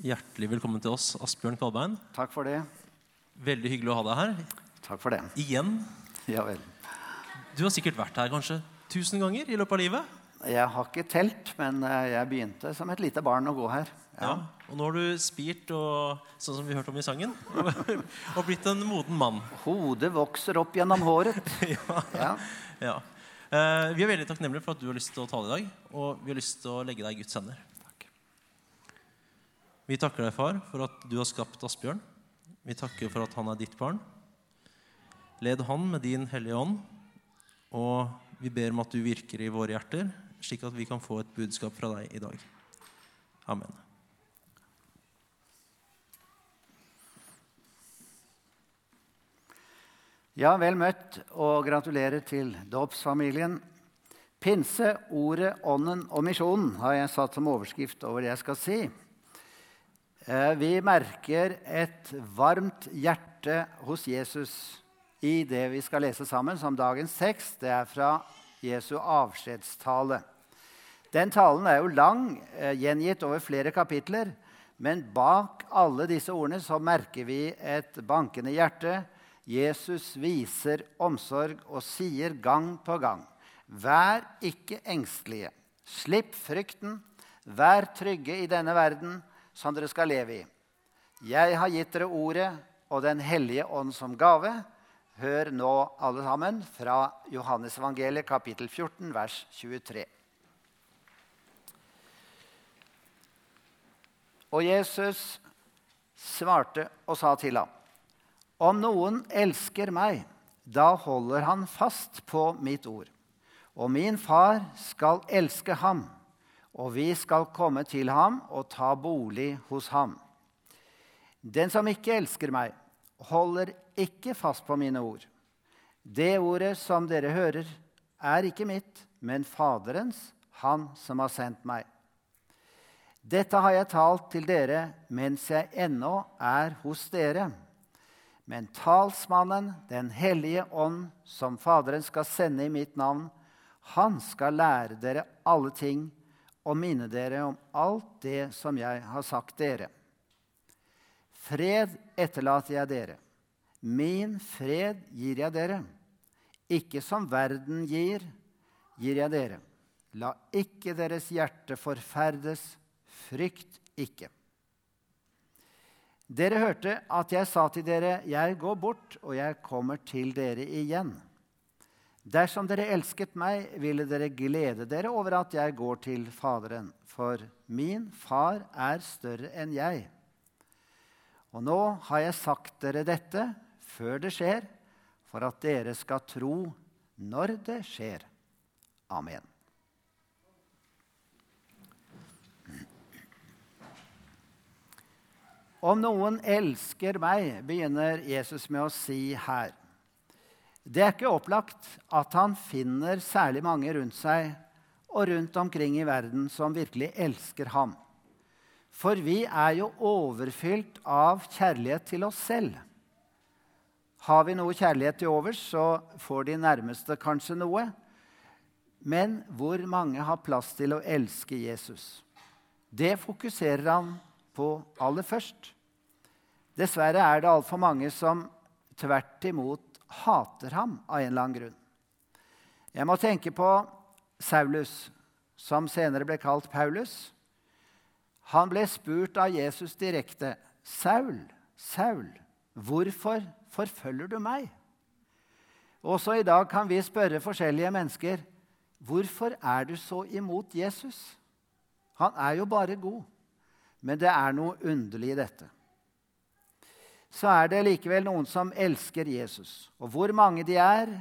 Hjertelig velkommen til oss, Asbjørn Kvalbein. Takk for det. Veldig hyggelig å ha deg her Takk for det. igjen. Ja vel. Du har sikkert vært her kanskje tusen ganger i løpet av livet. Jeg har ikke telt, men eh, jeg begynte som et lite barn å gå her. Ja. Og nå har du spirt, og, sånn som vi hørte om i sangen, og blitt en moden mann. Hodet vokser opp gjennom håret. ja. Ja. Ja. Uh, vi er veldig takknemlige for at du har lyst til å tale i dag, og vi har lyst til å legge deg i Guds hender. Vi takker deg, far, for at du har skapt Asbjørn. Vi takker for at han er ditt barn. Led han med din hellige ånd, og vi ber om at du virker i våre hjerter, slik at vi kan få et budskap fra deg i dag. Amen. ja, vel møtt og gratulerer til dåpsfamilien. Pinse, ordet, ånden og misjonen har jeg satt som overskrift over det jeg skal si. Eh, Vi merker et varmt hjerte hos Jesus i det vi skal lese sammen som dagens tekst. Det er fra Jesu avskjedstale. Den talen er jo lang, eh, gjengitt over flere kapitler. Men bak alle disse ordene så merker vi et bankende hjerte. Jesus viser omsorg og sier gang på gang.: Vær ikke engstelige. Slipp frykten. Vær trygge i denne verden som dere skal leve i. Jeg har gitt dere ordet og Den hellige ånd som gave. Hør nå, alle sammen, fra Johannes evangeliet, kapittel 14, vers 23. Og Jesus svarte og sa til ham, Om noen elsker meg, da holder han fast på mitt ord. Og min far skal elske ham, og vi skal komme til ham og ta bolig hos ham. Den som ikke elsker meg, holder ikke fast på mine ord. Det ordet som dere hører, er ikke mitt, men Faderens, han som har sendt meg. Dette har jeg talt til dere mens jeg ennå er hos dere. Men talsmannen, Den hellige ånd, som Faderen skal sende i mitt navn, han skal lære dere alle ting og minne dere om alt det som jeg har sagt dere. Fred etterlater jeg dere. Min fred gir jeg dere. Ikke som verden gir, gir jeg dere. La ikke deres hjerte forferdes. Frykt ikke. Dere hørte at jeg sa til dere, 'Jeg går bort, og jeg kommer til dere igjen.' Dersom dere elsket meg, ville dere glede dere over at jeg går til Faderen, for min far er større enn jeg. Og nå har jeg sagt dere dette før det skjer, for at dere skal tro når det skjer. Amen. Om noen elsker meg, begynner Jesus med å si her. Det er ikke opplagt at han finner særlig mange rundt seg og rundt omkring i verden som virkelig elsker ham. For vi er jo overfylt av kjærlighet til oss selv. Har vi noe kjærlighet til overs, så får de nærmeste kanskje noe. Men hvor mange har plass til å elske Jesus? Det fokuserer han på aller først. Dessverre er det altfor mange som tvert imot hater ham av en eller annen grunn. Jeg må tenke på Saulus, som senere ble kalt Paulus. Han ble spurt av Jesus direkte. 'Saul, Saul, hvorfor forfølger du meg?' Også i dag kan vi spørre forskjellige mennesker hvorfor er du så imot Jesus? Han er jo bare god. Men det er noe underlig i dette. Så er det likevel noen som elsker Jesus. Og hvor mange de er,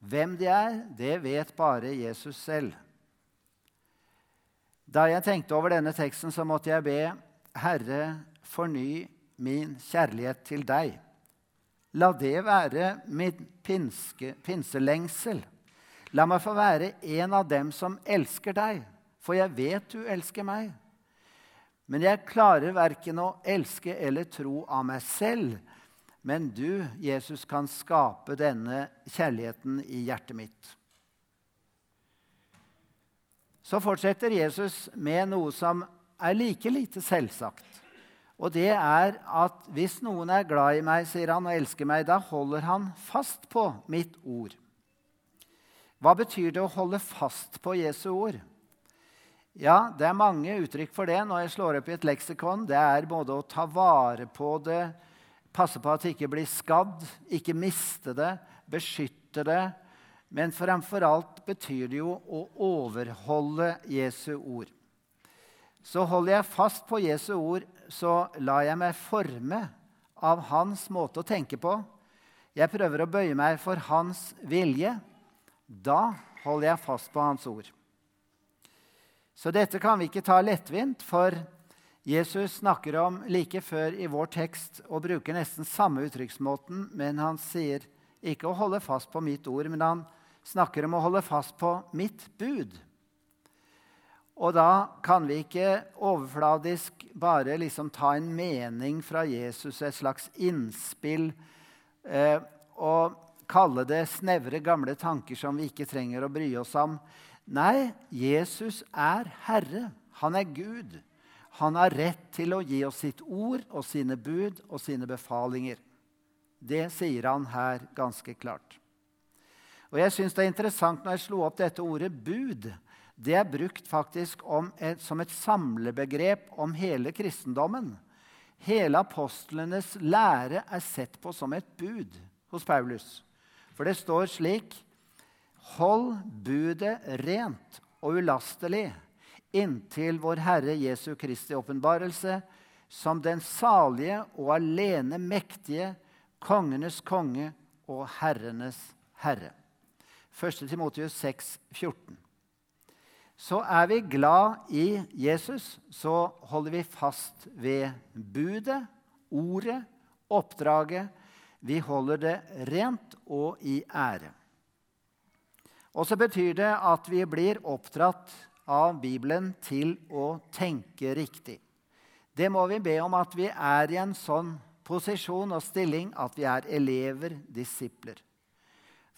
hvem de er, det vet bare Jesus selv. Da jeg tenkte over denne teksten, så måtte jeg be Herre, forny min kjærlighet til deg. La det være min pinske, pinselengsel. La meg få være en av dem som elsker deg, for jeg vet du elsker meg. Men jeg klarer verken å elske eller tro av meg selv. Men du, Jesus, kan skape denne kjærligheten i hjertet mitt. Så fortsetter Jesus med noe som er like lite selvsagt. Og det er at hvis noen er glad i meg, sier han, og elsker meg, da holder han fast på mitt ord. Hva betyr det å holde fast på Jesu ord? Ja, Det er mange uttrykk for det når jeg slår opp i et leksikon. Det er både å ta vare på det, passe på at det ikke blir skadd, ikke miste det, beskytte det. Men fremfor alt betyr det jo å overholde Jesu ord. Så holder jeg fast på Jesu ord, så lar jeg meg forme av hans måte å tenke på. Jeg prøver å bøye meg for hans vilje. Da holder jeg fast på hans ord. Så dette kan vi ikke ta lettvint, for Jesus snakker om like før i vår tekst og bruker nesten samme uttrykksmåten, men han sier ikke å holde fast på mitt ord, men han snakker om å holde fast på mitt bud. Og da kan vi ikke overfladisk bare liksom ta en mening fra Jesus, et slags innspill, eh, og kalle det snevre, gamle tanker som vi ikke trenger å bry oss om. Nei, Jesus er Herre. Han er Gud. Han har rett til å gi oss sitt ord og sine bud og sine befalinger. Det sier han her ganske klart. Og jeg synes Det er interessant når jeg slo opp dette ordet 'bud'. Det er brukt faktisk et, som et samlebegrep om hele kristendommen. Hele apostlenes lære er sett på som et bud hos Paulus. For det står slik Hold budet rent og ulastelig inntil vår Herre Jesu Kristi åpenbarelse som den salige og alene mektige, kongenes konge og herrenes herre. 1. Timotius 6, 14. Så er vi glad i Jesus, så holder vi fast ved budet, ordet, oppdraget. Vi holder det rent og i ære. Og så betyr det at vi blir oppdratt av Bibelen til å tenke riktig. Det må vi be om at vi er i en sånn posisjon og stilling at vi er elever, disipler.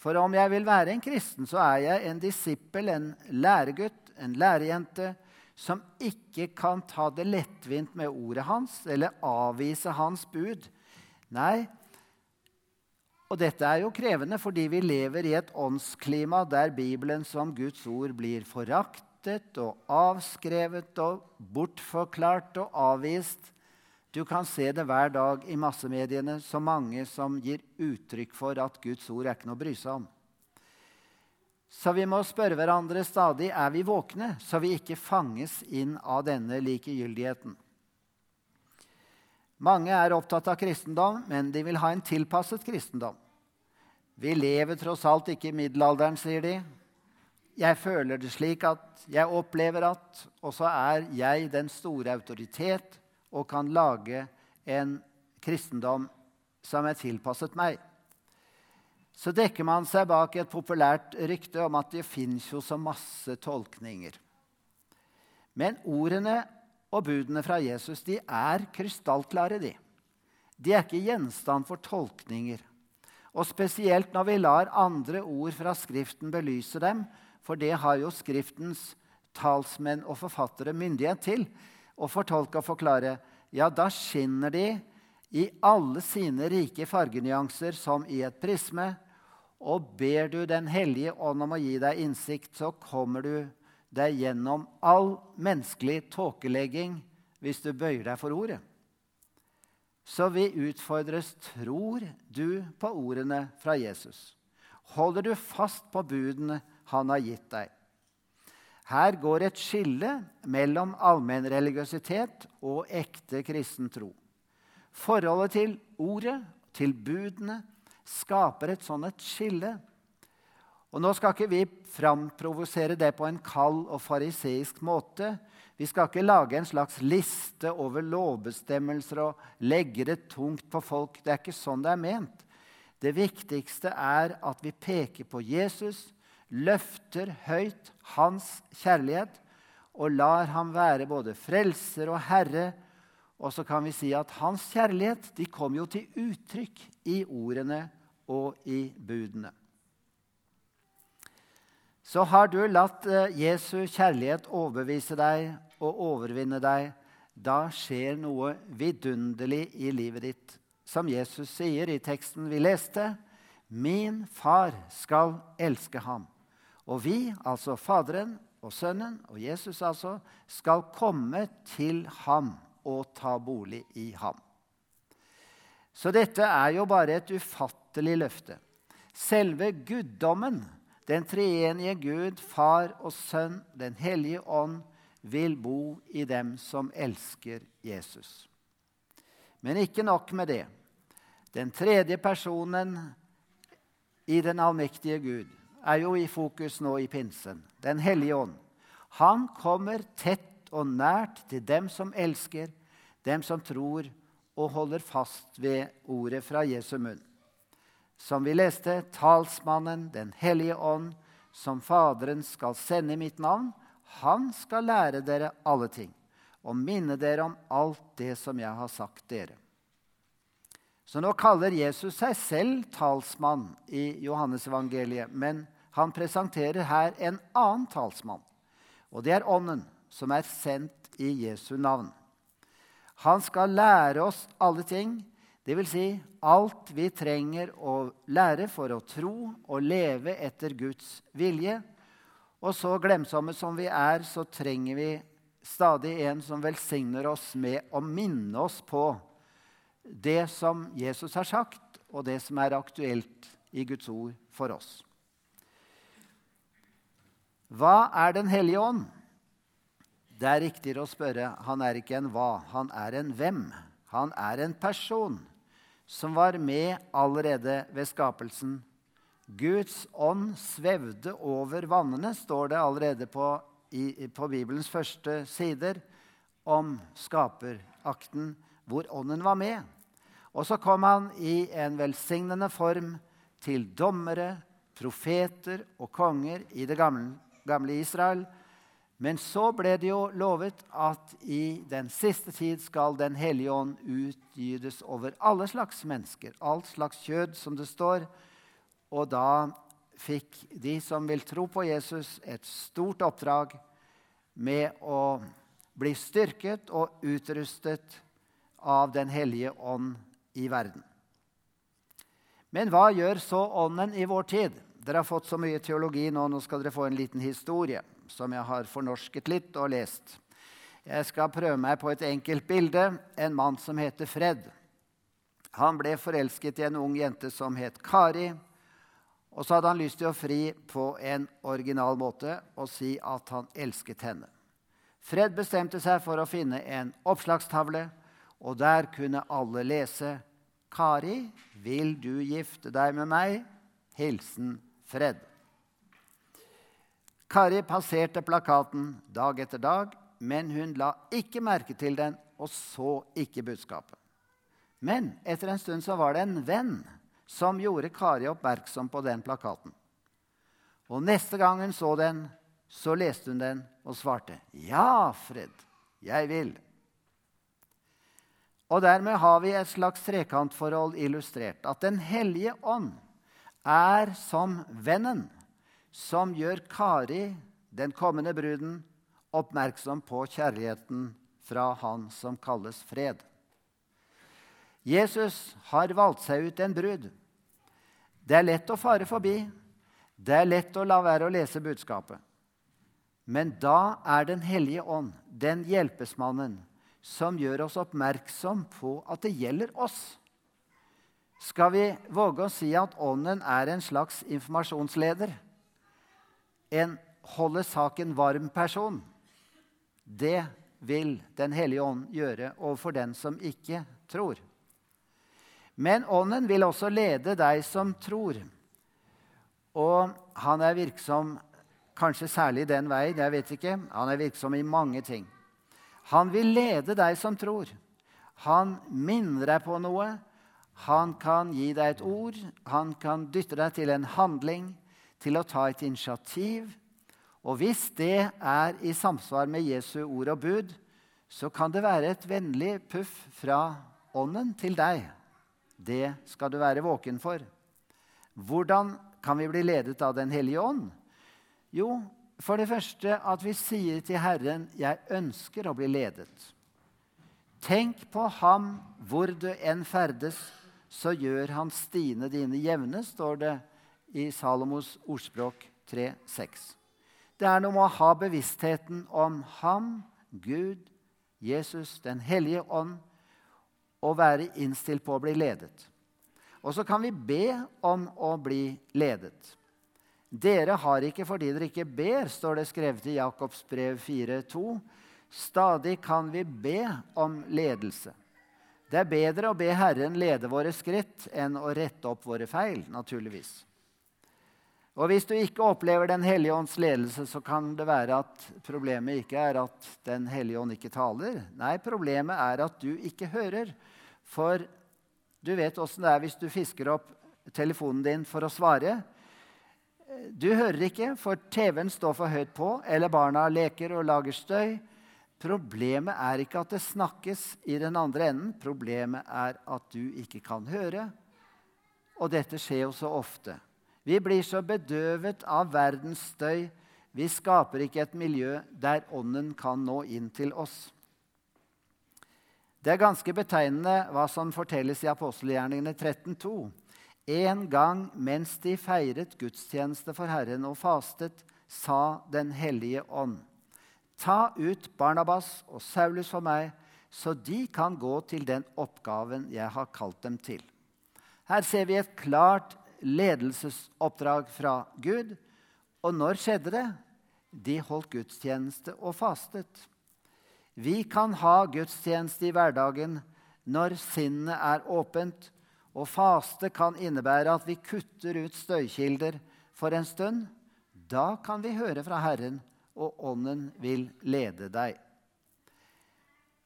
For om jeg vil være en kristen, så er jeg en disippel, en læregutt, en lærejente, som ikke kan ta det lettvint med ordet hans eller avvise hans bud. Nei, og dette er jo krevende fordi vi lever i et åndsklima der Bibelen som Guds ord blir foraktet og avskrevet og bortforklart og avvist. Du kan se det hver dag i massemediene, så mange som gir uttrykk for at Guds ord er ikke noe å bry seg om. Så vi må spørre hverandre stadig er vi våkne, så vi ikke fanges inn av denne likegyldigheten. Mange er opptatt av kristendom, men de vil ha en tilpasset kristendom. Vi lever tross alt ikke i middelalderen, sier de. Jeg føler det slik at jeg opplever at Og så er jeg den store autoritet og kan lage en kristendom som er tilpasset meg. Så dekker man seg bak et populært rykte om at det fins jo så masse tolkninger. Men ordene og budene fra Jesus de er krystallklare. De De er ikke gjenstand for tolkninger. Og spesielt når vi lar andre ord fra Skriften belyse dem, for det har jo Skriftens talsmenn og forfattere myndighet til å fortolke og forklare, ja, da skinner de i alle sine rike fargenyanser som i et prisme. Og ber du Den hellige ånd om å gi deg innsikt, så kommer du deg gjennom all menneskelig tåkelegging hvis du bøyer deg for ordet. Så vi utfordres tror du på ordene fra Jesus. Holder du fast på budene han har gitt deg? Her går et skille mellom allmennreligiøsitet og ekte kristen tro. Forholdet til ordet, til budene, skaper et sånt et skille og Nå skal ikke vi framprovosere det på en kald og fariseisk måte. Vi skal ikke lage en slags liste over lovbestemmelser og legge det tungt på folk. Det er ikke sånn det er ment. Det viktigste er at vi peker på Jesus, løfter høyt hans kjærlighet og lar ham være både frelser og herre. Og så kan vi si at hans kjærlighet de kom jo til uttrykk i ordene og i budene så har du latt eh, Jesu kjærlighet overbevise deg og overvinne deg, da skjer noe vidunderlig i livet ditt. Som Jesus sier i teksten vi leste, 'Min far skal elske ham'. Og vi, altså Faderen og Sønnen og Jesus, altså, skal komme til ham og ta bolig i ham. Så dette er jo bare et ufattelig løfte. Selve guddommen, den treenige Gud, Far og Sønn, Den hellige ånd, vil bo i dem som elsker Jesus. Men ikke nok med det. Den tredje personen i den allmektige Gud er jo i fokus nå i pinsen. Den hellige ånd. Han kommer tett og nært til dem som elsker, dem som tror og holder fast ved ordet fra Jesu munn. Som vi leste, talsmannen, Den hellige ånd, som Faderen skal sende i mitt navn, han skal lære dere alle ting og minne dere om alt det som jeg har sagt dere. Så nå kaller Jesus seg selv talsmann i Johannesevangeliet, men han presenterer her en annen talsmann, og det er Ånden, som er sendt i Jesu navn. Han skal lære oss alle ting, dvs. Si alt vi trenger å lære for å tro og leve etter Guds vilje. Og så glemsomme som vi er, så trenger vi stadig en som velsigner oss med å minne oss på det som Jesus har sagt, og det som er aktuelt i Guds ord for oss. Hva er Den hellige ånd? Det er riktigere å spørre han er ikke en hva, han er en hvem. Han er en person som var med allerede ved skapelsen. Guds ånd svevde over vannene, står det allerede på, i, på Bibelens første sider om skaperakten, hvor ånden var med. Og så kom han i en velsignende form til dommere, profeter og konger i det gamle, gamle Israel men så ble det jo lovet at i den siste tid skal Den hellige ånd utgytes over alle slags mennesker, alt slags kjød, som det står. Og da fikk de som vil tro på Jesus, et stort oppdrag med å bli styrket og utrustet av Den hellige ånd i verden. Men hva gjør så Ånden i vår tid? Dere har fått så mye teologi nå, nå skal dere få en liten historie som jeg har fornorsket litt og lest. Jeg skal prøve meg på et enkelt bilde. En mann som heter Fred. Han ble forelsket i en ung jente som het Kari. Og så hadde han lyst til å fri på en original måte og si at han elsket henne. Fred bestemte seg for å finne en oppslagstavle, og der kunne alle lese Kari, vil du gifte deg med meg? Hilsen Fred. Kari passerte plakaten dag etter dag, men hun la ikke merke til den og så ikke budskapet. Men etter en stund så var det en venn som gjorde Kari oppmerksom på den plakaten. Og neste gang hun så den, så leste hun den og svarte, 'Ja, Fred, jeg vil'. Og dermed har vi et slags trekantforhold illustrert. At Den hellige ånd er som vennen som gjør Kari, den kommende bruden, oppmerksom på kjærligheten fra Han som kalles fred. Jesus har valgt seg ut en brud. Det er lett å fare forbi. Det er lett å la være å lese budskapet. Men da er Den hellige ånd, den hjelpesmannen, som gjør oss oppmerksom på at det gjelder oss. Skal vi våge å si at Ånden er en slags informasjonsleder? en holde saken varm-person, det vil Den hellige ånd gjøre overfor den som ikke tror. Men Ånden vil også lede deg som tror. Og han er virksom kanskje særlig den veien. jeg vet ikke. Han er virksom i mange ting. Han vil lede deg som tror. Han minner deg på noe. Han kan gi deg et ord. Han kan dytte deg til en handling til å ta et initiativ. Og hvis det er i samsvar med Jesu ord og bud, så kan det være et vennlig puff fra Ånden til deg. Det skal du være våken for. Hvordan kan vi bli ledet av Den hellige ånd? Jo, for det første at vi sier til Herren 'Jeg ønsker å bli ledet'. Tenk på ham hvor du enn ferdes, så gjør han stiene dine jevne, står det i Salomos ordspråk 3,6. Det er noe med å ha bevisstheten om ham, Gud, Jesus, Den hellige ånd, og være innstilt på å bli ledet. Og så kan vi be om å bli ledet. Dere har ikke fordi dere ikke ber, står det skrevet i Jakobs brev 4,2. Stadig kan vi be om ledelse. Det er bedre å be Herren lede våre skritt enn å rette opp våre feil, naturligvis. Og Hvis du ikke opplever Den hellige ånds ledelse, så kan det være at problemet ikke er at Den hellige ånd ikke taler. Nei, problemet er at du ikke hører. For du vet åssen det er hvis du fisker opp telefonen din for å svare. Du hører ikke, for TV-en står for høyt på, eller barna leker og lager støy. Problemet er ikke at det snakkes i den andre enden. Problemet er at du ikke kan høre. Og dette skjer jo så ofte. Vi blir så bedøvet av verdens støy. Vi skaper ikke et miljø der Ånden kan nå inn til oss. Det er ganske betegnende hva som fortelles i apostelgjerningene 13.2. En gang mens de feiret gudstjeneste for Herren og fastet, sa Den hellige ånd.: Ta ut Barnabas og Saulus for meg, så de kan gå til den oppgaven jeg har kalt dem til. Her ser vi et klart ledelsesoppdrag fra Gud. Og når skjedde det? De holdt gudstjeneste og fastet. Vi kan ha gudstjeneste i hverdagen når sinnet er åpent, og faste kan innebære at vi kutter ut støykilder for en stund. Da kan vi høre fra Herren, og Ånden vil lede deg.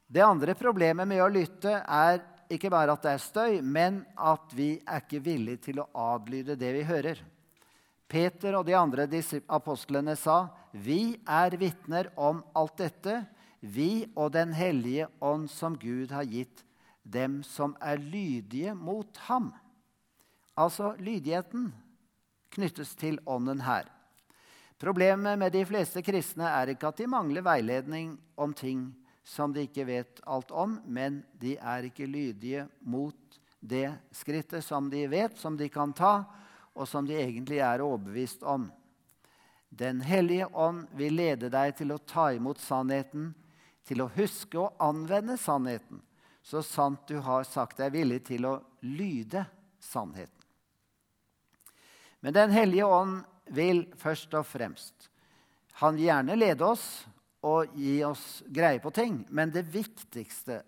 Det andre problemet med å lytte er ikke bare at det er støy, men at vi er ikke villige til å adlyde det vi hører. Peter og de andre apostlene sa, 'Vi er vitner om alt dette, vi og Den hellige ånd som Gud har gitt dem som er lydige mot ham'. Altså lydigheten knyttes til ånden her. Problemet med de fleste kristne er ikke at de mangler veiledning om ting som de ikke vet alt om, men de er ikke lydige mot det skrittet som de vet, som de kan ta, og som de egentlig er overbevist om. Den hellige ånd vil lede deg til å ta imot sannheten, til å huske å anvende sannheten, så sant du har sagt deg villig til å lyde sannheten. Men Den hellige ånd vil først og fremst Han vil gjerne lede oss og gi oss greie på ting. Men det viktigste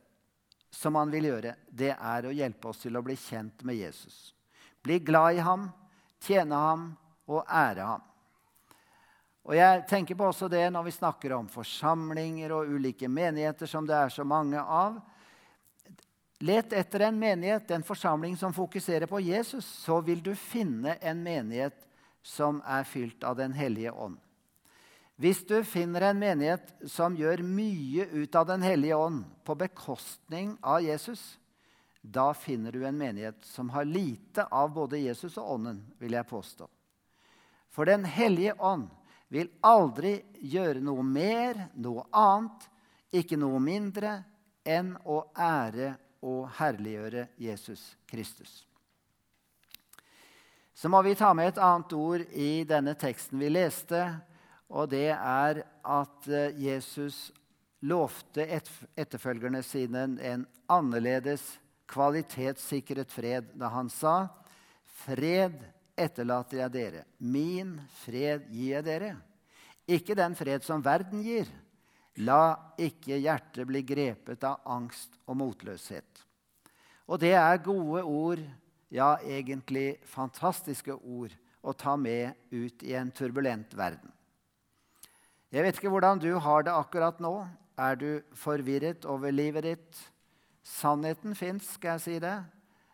som han vil gjøre, det er å hjelpe oss til å bli kjent med Jesus. Bli glad i ham, tjene ham og ære ham. Og jeg tenker på også det når vi snakker om forsamlinger og ulike menigheter som det er så mange av. Let etter en menighet, en forsamling som fokuserer på Jesus, så vil du finne en menighet som er fylt av Den hellige ånd. Hvis du finner en menighet som gjør mye ut av Den hellige ånd på bekostning av Jesus, da finner du en menighet som har lite av både Jesus og Ånden, vil jeg påstå. For Den hellige ånd vil aldri gjøre noe mer, noe annet, ikke noe mindre enn å ære og herliggjøre Jesus Kristus. Så må vi ta med et annet ord i denne teksten vi leste og det er at eh, Jesus lovte etterfølgerne sine en annerledes kvalitetssikret fred da han sa Fred etterlater jeg dere. Min fred gir jeg dere. Ikke den fred som verden gir. La ikke hjertet bli grepet av angst og motløshet. Og det er gode ord, ja, egentlig fantastiske ord, å ta med ut i en turbulent verden. Jeg vet ikke hvordan du har det akkurat nå. Er du forvirret over livet ditt? Sannheten fins, skal jeg si det.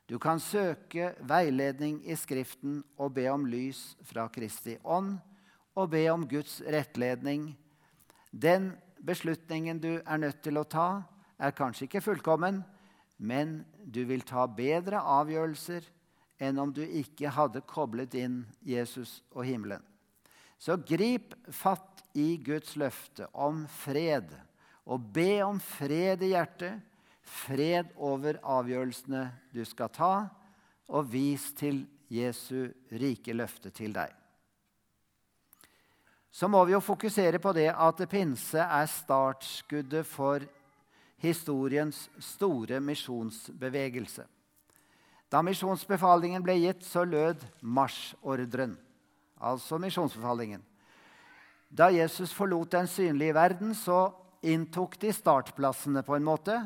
Du kan søke veiledning i Skriften og be om lys fra Kristi ånd, og be om Guds rettledning. Den beslutningen du er nødt til å ta, er kanskje ikke fullkommen, men du vil ta bedre avgjørelser enn om du ikke hadde koblet inn Jesus og himmelen. Så grip fatt i Guds løfte om fred, og be om fred i hjertet, fred over avgjørelsene du skal ta, og vis til Jesu rike løfte til deg. Så må vi jo fokusere på det at pinse er startskuddet for historiens store misjonsbevegelse. Da misjonsbefalingen ble gitt, så lød marsjordren, altså misjonsbefalingen. Da Jesus forlot den synlige verden, så inntok de startplassene på en måte,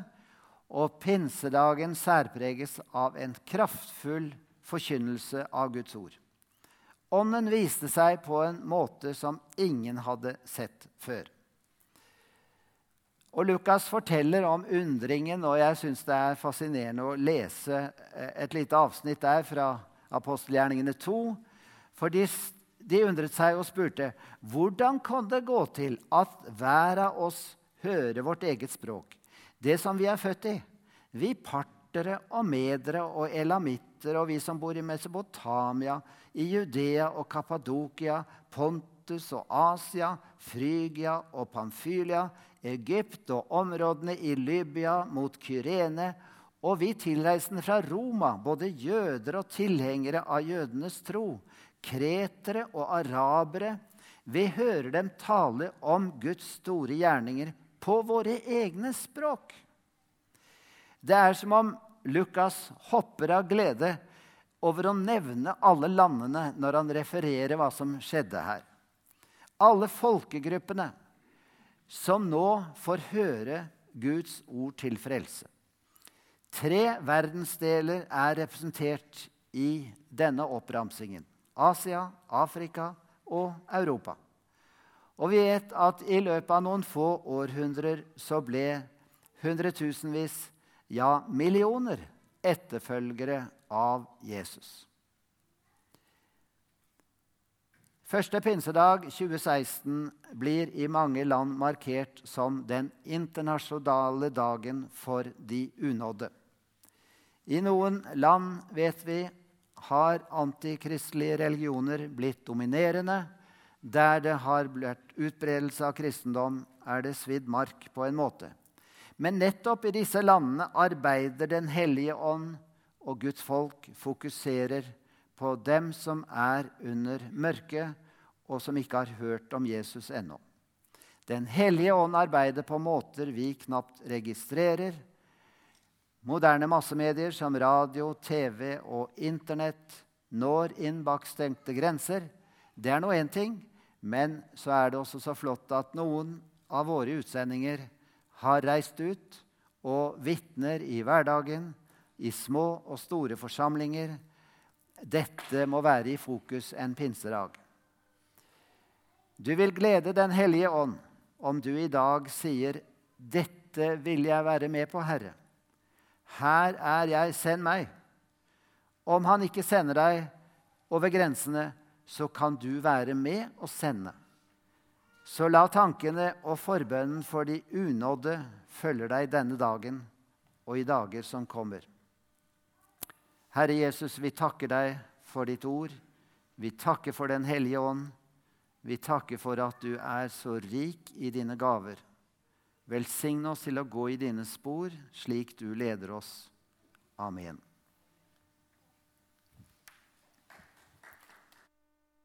og pinsedagen særpreges av en kraftfull forkynnelse av Guds ord. Ånden viste seg på en måte som ingen hadde sett før. Og Lukas forteller om undringen, og jeg syns det er fascinerende å lese eh, et lite avsnitt der fra apostelgjerningene 2. For de, de undret seg og spurte hvordan kan det gå til at hver av oss hører vårt eget språk, det som vi er født i? Vi partere og medere og elamitter og vi som bor i Mesopotamia, i Judea og Kappadokia, Pontus og Asia, Frygia og Pamfylia, Egypt og områdene i Libya mot Kyrene, og vi tilreisende fra Roma, både jøder og tilhengere av jødenes tro, kretere og arabere, vi hører dem tale om Guds store gjerninger på våre egne språk. Det er som om Lukas hopper av glede over å nevne alle landene når han refererer hva som skjedde her. Alle folkegruppene som nå får høre Guds ord til frelse. Tre verdensdeler er representert i denne oppramsingen. Asia, Afrika og Europa. Og vi vet at i løpet av noen få århundrer så ble hundretusenvis, ja millioner, etterfølgere av Jesus. Første pinsedag 2016 blir i mange land markert som den internasjonale dagen for de unådde. I noen land, vet vi, har antikristelige religioner blitt dominerende. Der det har blitt utbredelse av kristendom, er det svidd mark på en måte. Men nettopp i disse landene arbeider Den hellige ånd, og Guds folk fokuserer på dem som er under mørket, og som ikke har hørt om Jesus ennå. Den hellige ånd arbeider på måter vi knapt registrerer. Moderne massemedier som radio, TV og Internett når inn bak stengte grenser. Det er nå én ting, men så er det også så flott at noen av våre utsendinger har reist ut og vitner i hverdagen, i små og store forsamlinger. Dette må være i fokus en pinsedag. Du vil glede Den hellige ånd om du i dag sier, 'Dette vil jeg være med på, Herre'. Her er jeg, send meg. Om han ikke sender deg over grensene, så kan du være med og sende. Så la tankene og forbønnen for de unådde følge deg denne dagen og i dager som kommer. Herre Jesus, vi takker deg for ditt ord. Vi takker for Den hellige ånd. Vi takker for at du er så rik i dine gaver. Velsign oss til å gå i dine spor, slik du leder oss. Amen.